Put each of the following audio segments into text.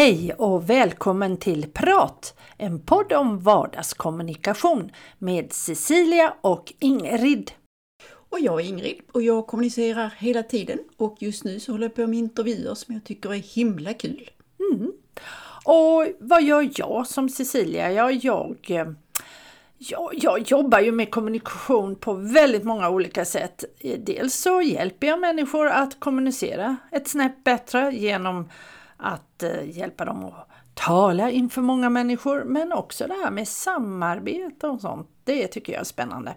Hej och välkommen till Prat! En podd om vardagskommunikation med Cecilia och Ingrid. Och jag är Ingrid och jag kommunicerar hela tiden och just nu så håller jag på med intervjuer som jag tycker är himla kul. Mm. Och vad gör jag som Cecilia? Ja, jag, jag, jag jobbar ju med kommunikation på väldigt många olika sätt. Dels så hjälper jag människor att kommunicera ett snäpp bättre genom att eh, hjälpa dem att tala inför många människor men också det här med samarbete och sånt. Det tycker jag är spännande.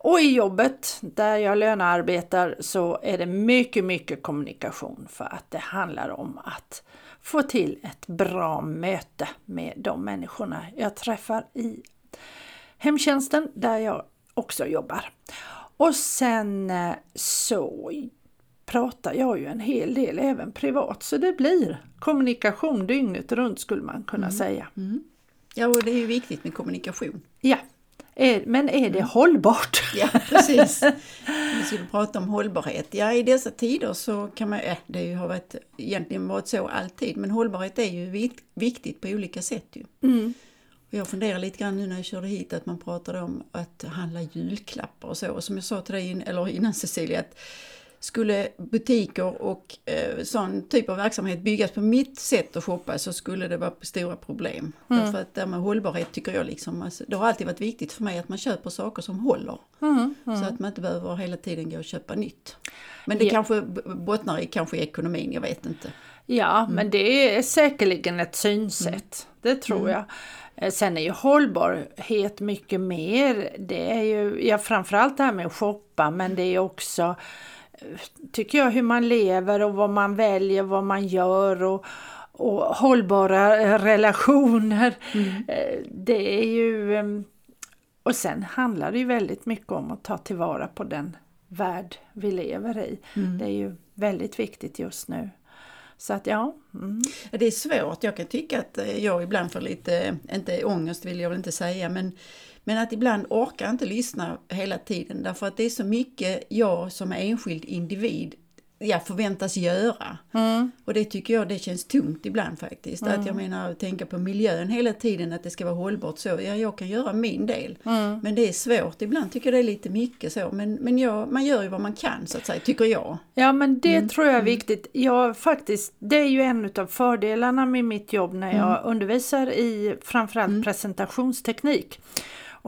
Och i jobbet där jag lönearbetar så är det mycket, mycket kommunikation för att det handlar om att få till ett bra möte med de människorna jag träffar i hemtjänsten där jag också jobbar. Och sen eh, så pratar jag ju en hel del även privat så det blir kommunikation dygnet runt skulle man kunna mm. säga. Mm. Ja och det är ju viktigt med kommunikation. Ja, men är det mm. hållbart? Ja precis. Vi skulle prata om hållbarhet. Ja i dessa tider så kan man, äh, det har varit, egentligen varit så alltid, men hållbarhet är ju viktigt på olika sätt ju. Mm. Jag funderar lite grann nu när jag körde hit att man pratade om att handla julklappar och så. Och som jag sa till dig, eller innan Cecilia, att skulle butiker och eh, sån typ av verksamhet byggas på mitt sätt att shoppa så skulle det vara stora problem. Mm. Därför att det med hållbarhet tycker jag liksom, alltså, det har alltid varit viktigt för mig att man köper saker som håller. Mm. Mm. Så att man inte behöver hela tiden gå och köpa nytt. Men det yeah. kanske bottnar i kanske ekonomin, jag vet inte. Ja, mm. men det är säkerligen ett synsätt. Mm. Det tror mm. jag. Eh, sen är ju hållbarhet mycket mer. Det är ju ja, framförallt det här med att shoppa men det är också tycker jag, hur man lever och vad man väljer, vad man gör och, och hållbara relationer. Mm. Eh, det är ju... Ehm, och sen handlar det ju väldigt mycket om att ta tillvara på den värld vi lever i. Mm. Det är ju väldigt viktigt just nu. Så att ja. Mm. Det är svårt, jag kan tycka att eh, jag ibland får lite, inte ångest vill jag väl inte säga, men men att ibland orkar inte lyssna hela tiden därför att det är så mycket jag som enskild individ ja, förväntas göra. Mm. Och det tycker jag det känns tungt ibland faktiskt. Mm. Att jag menar tänka på miljön hela tiden, att det ska vara hållbart så. Ja, jag kan göra min del. Mm. Men det är svårt, ibland tycker jag det är lite mycket så. Men, men jag, man gör ju vad man kan så att säga, tycker jag. Ja men det mm. tror jag är mm. viktigt. Jag faktiskt, det är ju en av fördelarna med mitt jobb när jag mm. undervisar i framförallt presentationsteknik.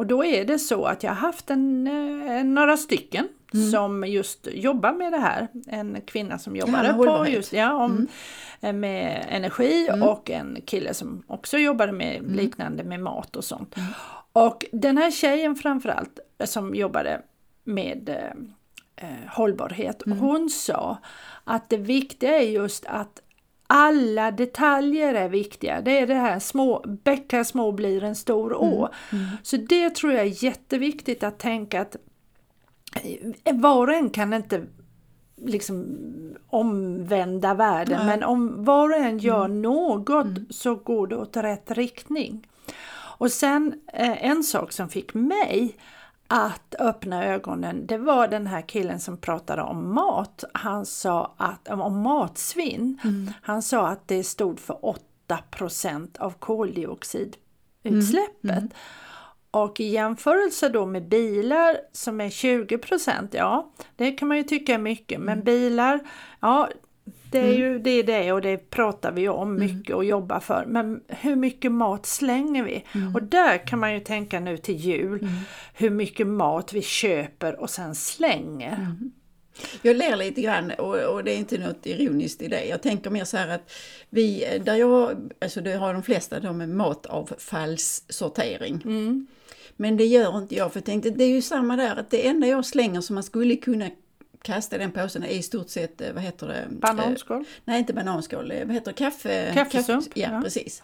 Och då är det så att jag har haft en, eh, några stycken mm. som just jobbar med det här. En kvinna som jobbade ja, på just, ja, om, mm. Eh, med energi mm. och en kille som också jobbade med mm. liknande med mat och sånt. Mm. Och den här tjejen framförallt eh, som jobbade med eh, hållbarhet, mm. hon sa att det viktiga är just att alla detaljer är viktiga. Det är det här små, bäckar små blir en stor å. Mm. Mm. Så det tror jag är jätteviktigt att tänka att eh, var och en kan inte liksom omvända världen Nej. men om var och en gör mm. något mm. så går det åt rätt riktning. Och sen eh, en sak som fick mig att öppna ögonen, det var den här killen som pratade om mat. Han sa att, om matsvinn. Mm. Han sa att det stod för 8% av koldioxidutsläppet. Mm. Mm. Och i jämförelse då med bilar som är 20% ja det kan man ju tycka är mycket, men mm. bilar, ja det är mm. ju det, är det och det pratar vi om mm. mycket och jobbar för. Men hur mycket mat slänger vi? Mm. Och där kan man ju tänka nu till jul mm. hur mycket mat vi köper och sen slänger. Mm. Jag ler lite grann och, och, det är inte något ironiskt i det. Jag tänker mer så här att vi, där jag, alltså det har de flesta de med matavfallssortering. Mm. Men det gör inte jag för jag tänkte det är ju samma där att det enda jag slänger som man skulle kunna kasta den påsen i stort sett, eh, vad heter det? Bananskål? Eh, nej, inte bananskål. Eh, vad heter det? Kaffe... Kaffesump? Kaffe, ja, ja, precis.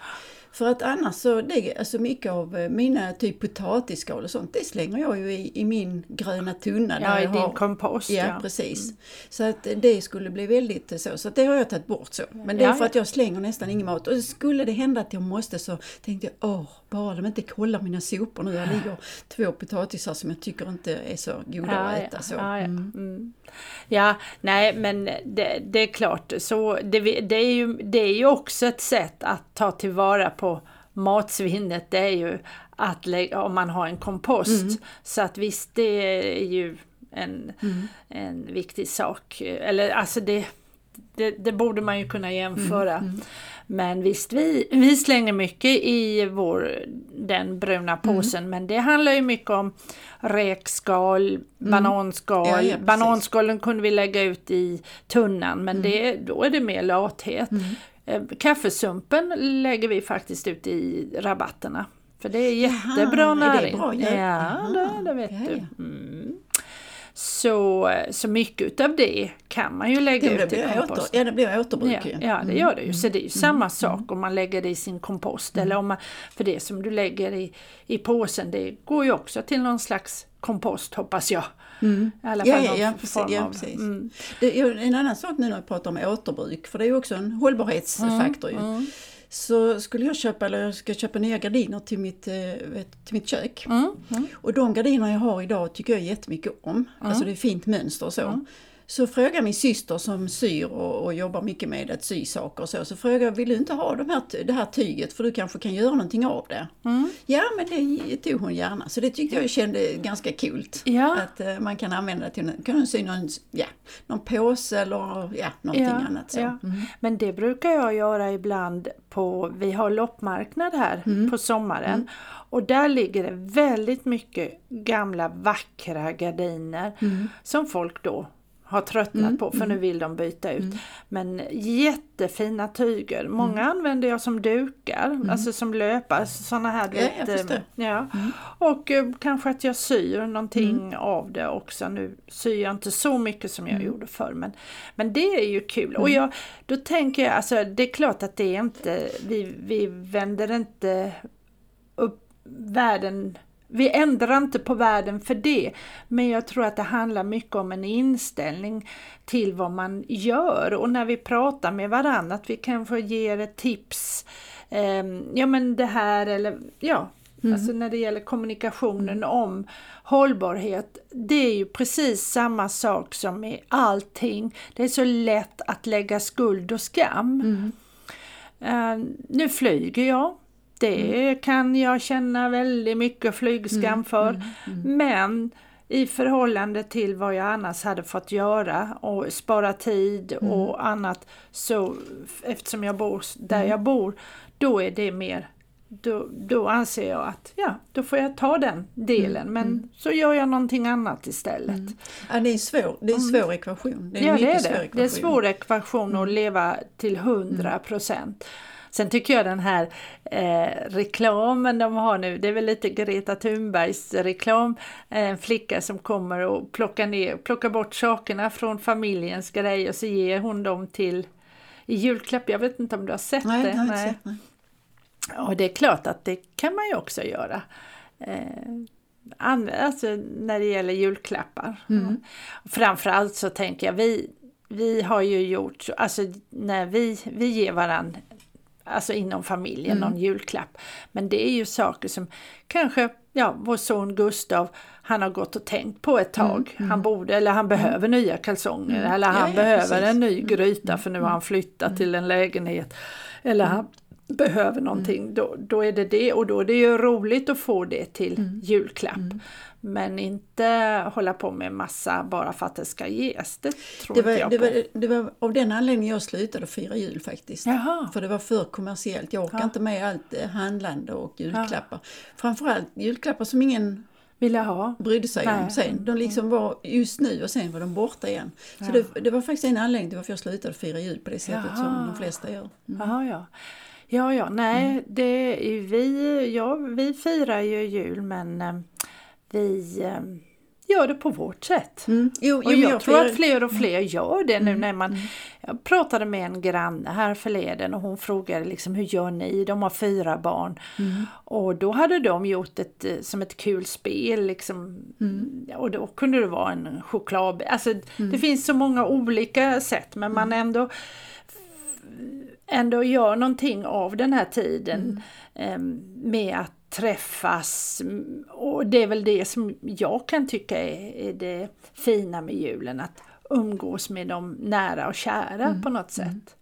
För att annars så, det, alltså mycket av mina typ potatisskal och sånt, det slänger jag ju i, i min gröna tunna. Ja, där i jag din har, kompost. Ja, Ja, precis. Så att det skulle bli väldigt så, så att det har jag tagit bort så. Men det är Ja, för att jag slänger nästan ingen mat. Och skulle det hända att jag måste så tänkte jag, åh, bara de inte kollar mina sopor nu. Jag ligger två potatisar som jag tycker inte är så goda Ja, att äta. Så. ja, ja. Mm. Mm. ja, nej men det, det är klart, så det, det, är ju, det är ju också ett sätt att ta tillvara på matsvinnet. Det är ju att lägga, om man har en kompost. Mm. Så att visst, det är ju en, Mm. en viktig sak. Eller alltså det, det, det borde man ju kunna jämföra. Mm. Men visst, vi, vi slänger mycket i vår, den bruna Mm. påsen, men det handlar ju mycket om räkskal, bananskal. Mm. Ja, ja, precis. Bananskalen kunde vi lägga ut i tunnan, men Mm. det, då är det mer lathet. Eh, Kaffesumpen lägger vi faktiskt ut i rabatterna. För det är jättebra är det näring. bra? Ja. Ja, Jaha, det, det vet ja, du. Mm. Så, så mycket utav det kan man ju lägga Det ut i kompost. åter, ja, det blir återbruk Ja, ju. Mm. ja, det gör det ju. Så det är ju samma sak om man lägger det i sin kompost. Eller om man, för det som du lägger i, i påsen, det går ju också till någon slags kompost hoppas jag. I alla Ja, fall ja, någon ja, precis, form ja, av- precis. Mm. Det är en annan sak nu när vi pratar om återbruk, för det är ju också en hållbarhetsfaktor Mm, ju. Så skulle jag köpa, eller jag ska köpa nya gardiner till mitt, eh, till mitt kök. Mm, mm. Och de gardiner jag har idag tycker jag jättemycket om. Alltså det är fint mönster och så. Mm. Så frågar min syster som syr och, och jobbar mycket med att sy saker och så. Så frågar jag, vill du inte ha de här, det här tyget för du kanske kan göra någonting av det? Mm. Ja men det tog hon gärna. Så det tyckte jag kände ganska kul. Ja. Att eh, man kan använda det till, kan sy någon, ja, någon påse eller ja, någonting Ja, annat. Så. ja. Mm. Men det brukar jag göra ibland på, vi har loppmarknad här Mm. på sommaren. Och där ligger det väldigt mycket gamla vackra gardiner Mm. som folk då har tröttnat på för nu vill de byta ut. Mm. Men jättefina tyger. Många använder jag som dukar, alltså som löpar, sådana här. Mm. Ja, förstår. eh, ja. Och eh, kanske att jag syr någonting av det också. Nu syr jag inte så mycket som jag gjorde förr men, men det är ju kul. Och jag, då tänker jag, alltså det är klart att det är inte, vi, vi vänder inte upp världen vi ändrar inte på världen för det, men jag tror att det handlar mycket om en inställning till vad man gör och när vi pratar med varandra att vi kanske ger ett tips. Eh, ja men det här eller ja, alltså när det gäller kommunikationen om hållbarhet. Det är ju precis samma sak som med allting. Det är så lätt att lägga skuld och skam. Eh, nu flyger jag. Det kan jag känna väldigt mycket flygskam för. Men i förhållande till vad jag annars hade fått göra och spara tid och annat så eftersom jag bor där jag bor, då är det mer då, då anser jag att ja, då får jag ta den delen men så gör jag någonting annat istället. Ja, det är, svår, det är en svår ekvation. Det är en Mm. Ja det är det. ekvation. Det är en svår ekvation att leva till 100 procent. Sen tycker jag den här eh, reklamen de har nu, det är väl lite Greta Thunbergs reklam. Eh, En flicka som kommer och plockar, ner, plockar bort sakerna från familjens grej och så ger hon dem till i julklapp. Jag vet inte om du har sett Nej, det? det har jag inte sett. Nej. Och det är klart att det kan man ju också göra. Eh, an- alltså när det gäller julklappar. Mm. Framförallt så tänker jag, vi, vi har ju gjort, så- alltså när vi, vi ger varandra alltså inom familjen, Mm. någon julklapp. Men det är ju saker som kanske, ja, vår son Gustav, han har gått och tänkt på ett tag. Han borde, eller han behöver nya kalsonger, eller Mm. Ja, han ja, behöver precis. Mm. en ny gryta för nu har han flyttat till en lägenhet. Eller han behöver någonting, Mm. då, då är det det. Och då är det ju roligt att få det till Mm. julklapp. Men inte hålla på med massa bara för att det ska ges. Det tror Det var, jag det, på. var, det var av den anledningen jag slutade fira jul faktiskt. Jaha. För det var för kommersiellt. Jag orkar Ja. inte med allt eh, handlande och julklappar. Framförallt julklappar som ingen Vill jag ha. brydde sig Nej. om sen. De liksom var just nu och sen var de borta igen. Så Ja. det, det var faktiskt en anledning till varför jag slutade fira jul på det sättet Jaha. som de flesta gör. Mm. Jaha, ja. Ja, ja, nej, det är vi, ja, vi firar ju jul men eh, vi, eh, gör det på vårt sätt. Mm. Jo, Och jo, men jag, jag tror att fler och fler gör det nu när man... Jag pratade med en granne här förleden och hon frågade liksom hur gör ni? De har fyra barn. Och då hade de gjort ett eh, som ett kul spel liksom. Och då kunde det vara en choklad... Alltså det finns så många olika sätt men man ändå ändå gör någonting av den här tiden eh, med att träffas. Mm, Och det är väl det som jag kan tycka är, det fina med julen, att umgås med de nära och kära på något sätt.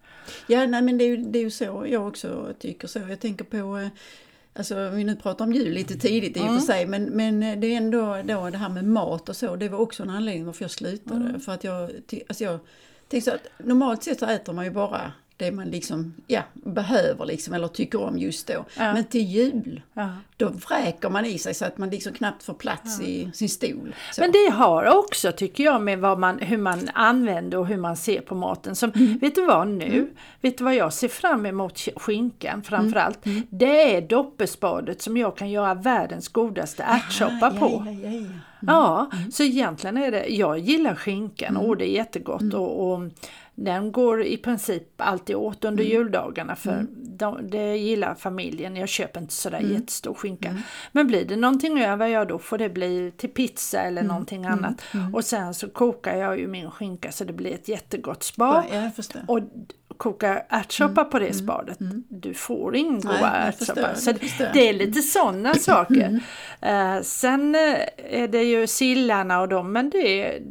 Ja, nej, men det är, ju, det är ju så jag också tycker så. Jag tänker på, eh, alltså vi nu pratar om jul lite tidigt i och för sig, men, men det är ändå då det här med mat och så, det var också en anledning varför jag slutade. För att jag, alltså jag tänkte så att normalt sett så äter man ju bara det man liksom, ja, behöver liksom, eller tycker om just då. Ja. Men till jul, Ja. då vräker man i sig så att man liksom knappt får plats i sin stol. Så. Men det har också, tycker jag, med vad man, hur man använder och hur man ser på maten. Som, Vet du vad nu? Vet du vad jag ser fram emot skinkan framförallt? Det är doppespadet som jag kan göra världens godaste ärtsoppa på. Ja, ja, ja, ja. Ja, så egentligen är det, jag gillar skinkan och det är jättegott och, och den går i princip alltid åt under juldagarna för de, det gillar familjen. Jag köper inte sådär jättestor skinka. Men blir det någonting över, ja då får det bli till pizza eller någonting annat. Och sen så kokar jag ju min skinka så det blir ett jättegott spad. Ja. Och koka ärtsoppa på det spadet. Du får ingen jag ärtsoppa. Så det är lite sådana saker. Eh, sen eh, är det ju sillarna och dem, men det är...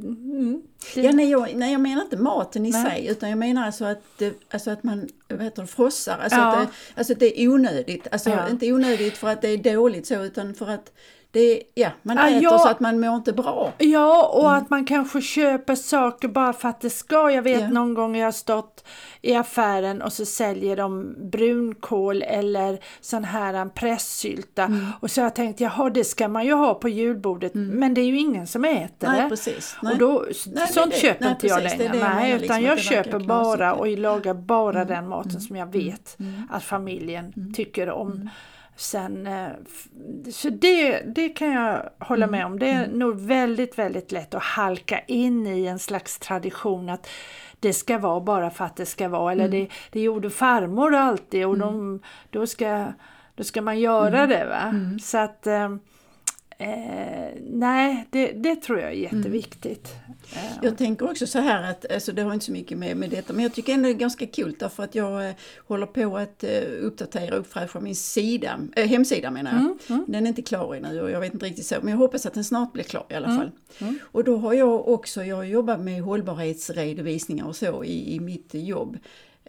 Mm, Ja, nej, jag, nej, jag menar inte maten i Nej. sig utan jag menar alltså att, alltså att man vad heter det, frossar. Alltså, Ja. att det, alltså att det är onödigt. Alltså Ja. inte onödigt för att det är dåligt så utan för att det ja, man Ja, äter jag- så att man mår inte bra. Ja, och att man kanske köper saker bara för att det ska. Jag vet Ja. någon gång jag har stått i affären och så säljer de brunkål eller sån här en pressylta. Mm. Och så har jag tänkt, jaha det ska man ju ha på julbordet. Men det är ju ingen som äter Nej, det. precis. Nej. Och då, Nej, sånt det- köper inte jag längre. det Nej, utan liksom, jag köper bara och lagar bara Mm. den maten som jag vet att familjen tycker om. Mm. Sen, eh, så det, det kan jag hålla med om. Det är nog väldigt, väldigt lätt att halka in i en slags tradition att det ska vara bara för att det ska vara. Eller det, det gjorde farmor alltid och de, då, ska, då ska man göra det. va Så att eh, nej, det, det tror jag är jätteviktigt. Eh, Jag tänker också så här att, alltså det har inte så mycket med, med detta, men jag tycker ändå det är ganska kul därför att jag eh, håller på att eh, uppdatera och uppfräscha min sida, eh, hemsida menar jag. Den är inte klar ännu och jag vet inte riktigt så, men jag hoppas att den snart blir klar i alla fall. Och då har jag också, jag jobbar med hållbarhetsredovisningar och så i, i mitt jobb.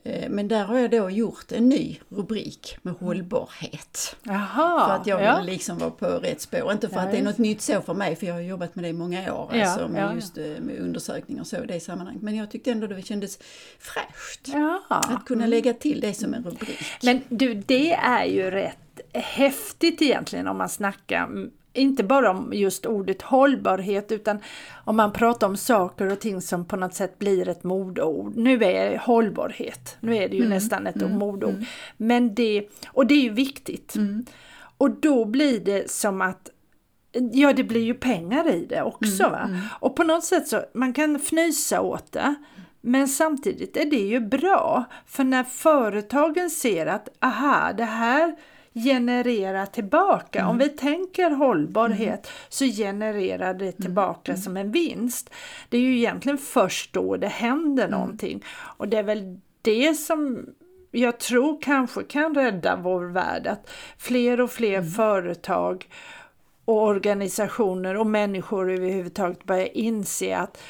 Eh, Men där har jag då gjort en ny rubrik med hållbarhet. Jaha, För att jag ja. vill liksom vara på rätt spår. Inte för Ja, att det är något nytt så för mig, för jag har jobbat med det i många år. Ja, alltså med ja, just eh, med undersökningar och så i det sammanhanget. Men jag tyckte ändå det kändes fräscht. Att kunna lägga till det som en rubrik. Men du, det är ju rätt häftigt egentligen om man snackar mm, inte bara om just ordet hållbarhet utan om man pratar om saker och ting som på något sätt blir ett modord. Nu är det hållbarhet, nu är det ju nästan ett modord. Men det, och det är ju viktigt. Och då blir det som att Ja, det blir ju pengar i det också. va? Och på något sätt så, man kan fnysa åt det. Men samtidigt är det ju bra. För när företagen ser att, aha, det här genererar tillbaka. Om vi tänker hållbarhet så genererar det tillbaka som en vinst. Det är ju egentligen först då det händer någonting. Och det är väl det som jag tror kanske kan rädda vår värld. Att fler och fler företag och organisationer och människor överhuvudtaget börjar inse att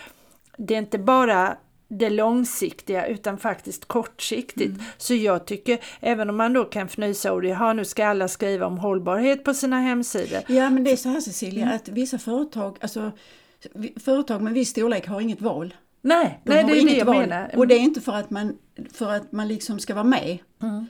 det är inte bara det långsiktiga utan faktiskt kortsiktigt. Så jag tycker, även om man då kan fnysa och ja nu ska alla skriva om hållbarhet på sina hemsidor. Ja men det är så här Cecilia, att vissa företag, alltså företag med viss storlek har inget val. Nej, De nej det är det jag val. menar. Och det är inte för att man, för att man liksom ska vara med,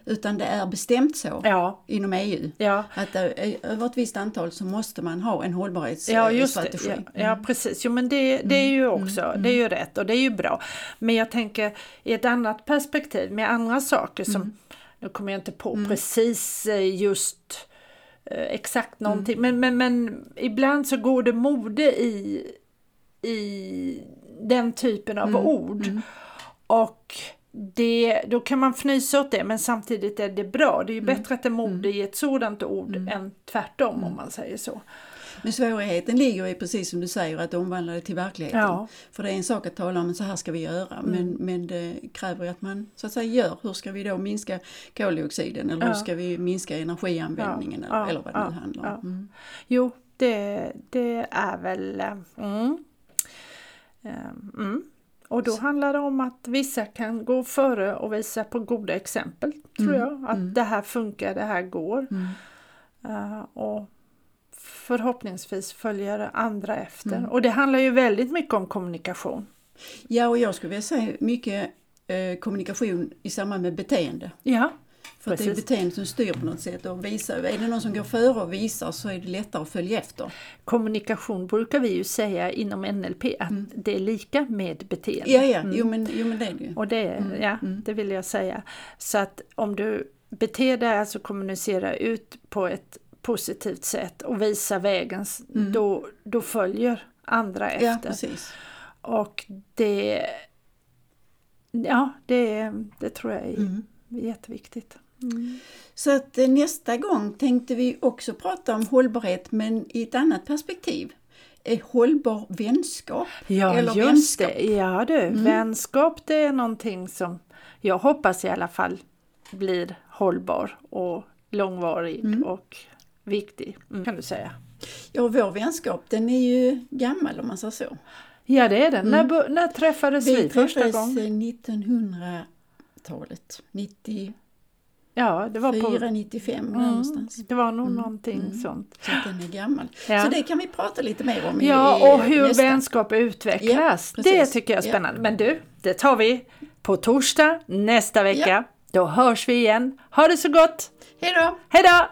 utan det är bestämt så Ja, inom EU. ja. Att eh, över ett visst antal så måste man ha en Ja, hållbarhetsstrategi. det. Ja, ja, precis. Jo, men det, det är ju också det är ju rätt och det är ju bra. Men jag tänker i ett annat perspektiv med andra saker som, nu kommer jag inte på precis eh, just eh, exakt någonting. Men, men, men ibland så går det mode i, i den typen av ord. Och det, då kan man fnysa åt det men samtidigt är det bra. Det är ju bättre att det är mode i ett sådant ord än tvärtom om man säger så. Men svårigheten ligger i precis som du säger att omvandla det till verkligheten. Ja. För det är en sak att tala om så här ska vi göra men, men det kräver ju att man så att säga gör. Hur ska vi då minska koldioxiden eller hur Ja. ska vi minska energianvändningen Ja, eller, eller vad det nu handlar om. ja. Mm. Jo, det, det är väl... eh, Mm. Eh, Mm. Och då handlar det om att vissa kan gå före och visa på goda exempel, tror jag. Att det här funkar, det här går. Mm. Eh, och förhoppningsvis följer andra efter. Och det handlar ju väldigt mycket om kommunikation. Ja och jag skulle vilja säga mycket eh, kommunikation i samband med beteende. Ja, För att det är beteendet som styr på något sätt. Och visar, är det någon som går före och visar så är det lättare att följa efter. kommunikation brukar vi ju säga inom NLP att det är lika med beteende. Ja, ja, jo, men, jo men det är det ju. Och det, ja, det vill jag säga. Så att om du beter dig, alltså kommunicera ut på ett positivt sätt och visa vägen, då, då följer andra Ja, efter. precis. och det, ja, det, det tror jag är jätteviktigt. Så att eh, nästa gång tänkte vi också prata om hållbarhet men i ett annat perspektiv. Eh, hållbar vänskap. Ja, eller just vänskap. det. Ja du, vänskap det är någonting som jag hoppas i alla fall blir hållbar och långvarig och viktig, mm, kan du säga. Ja, vår vänskap den är ju gammal om man säger så. Ja, det är den. När, bo- när träffades vi, Vi första träffades gången? eh, 1900-talet. 94, Ja, det var på... 95 Mm, någonstans. det var nog någonting sånt. Så den är gammal. Ja. Så det kan vi prata lite mer om i, Ja, i och hur nästa. vänskap utvecklas. Ja, det tycker jag är Ja. spännande. Men du, det tar vi på torsdag nästa vecka. Ja. Då hörs vi igen. Ha det så gott! Hej då! Hej då!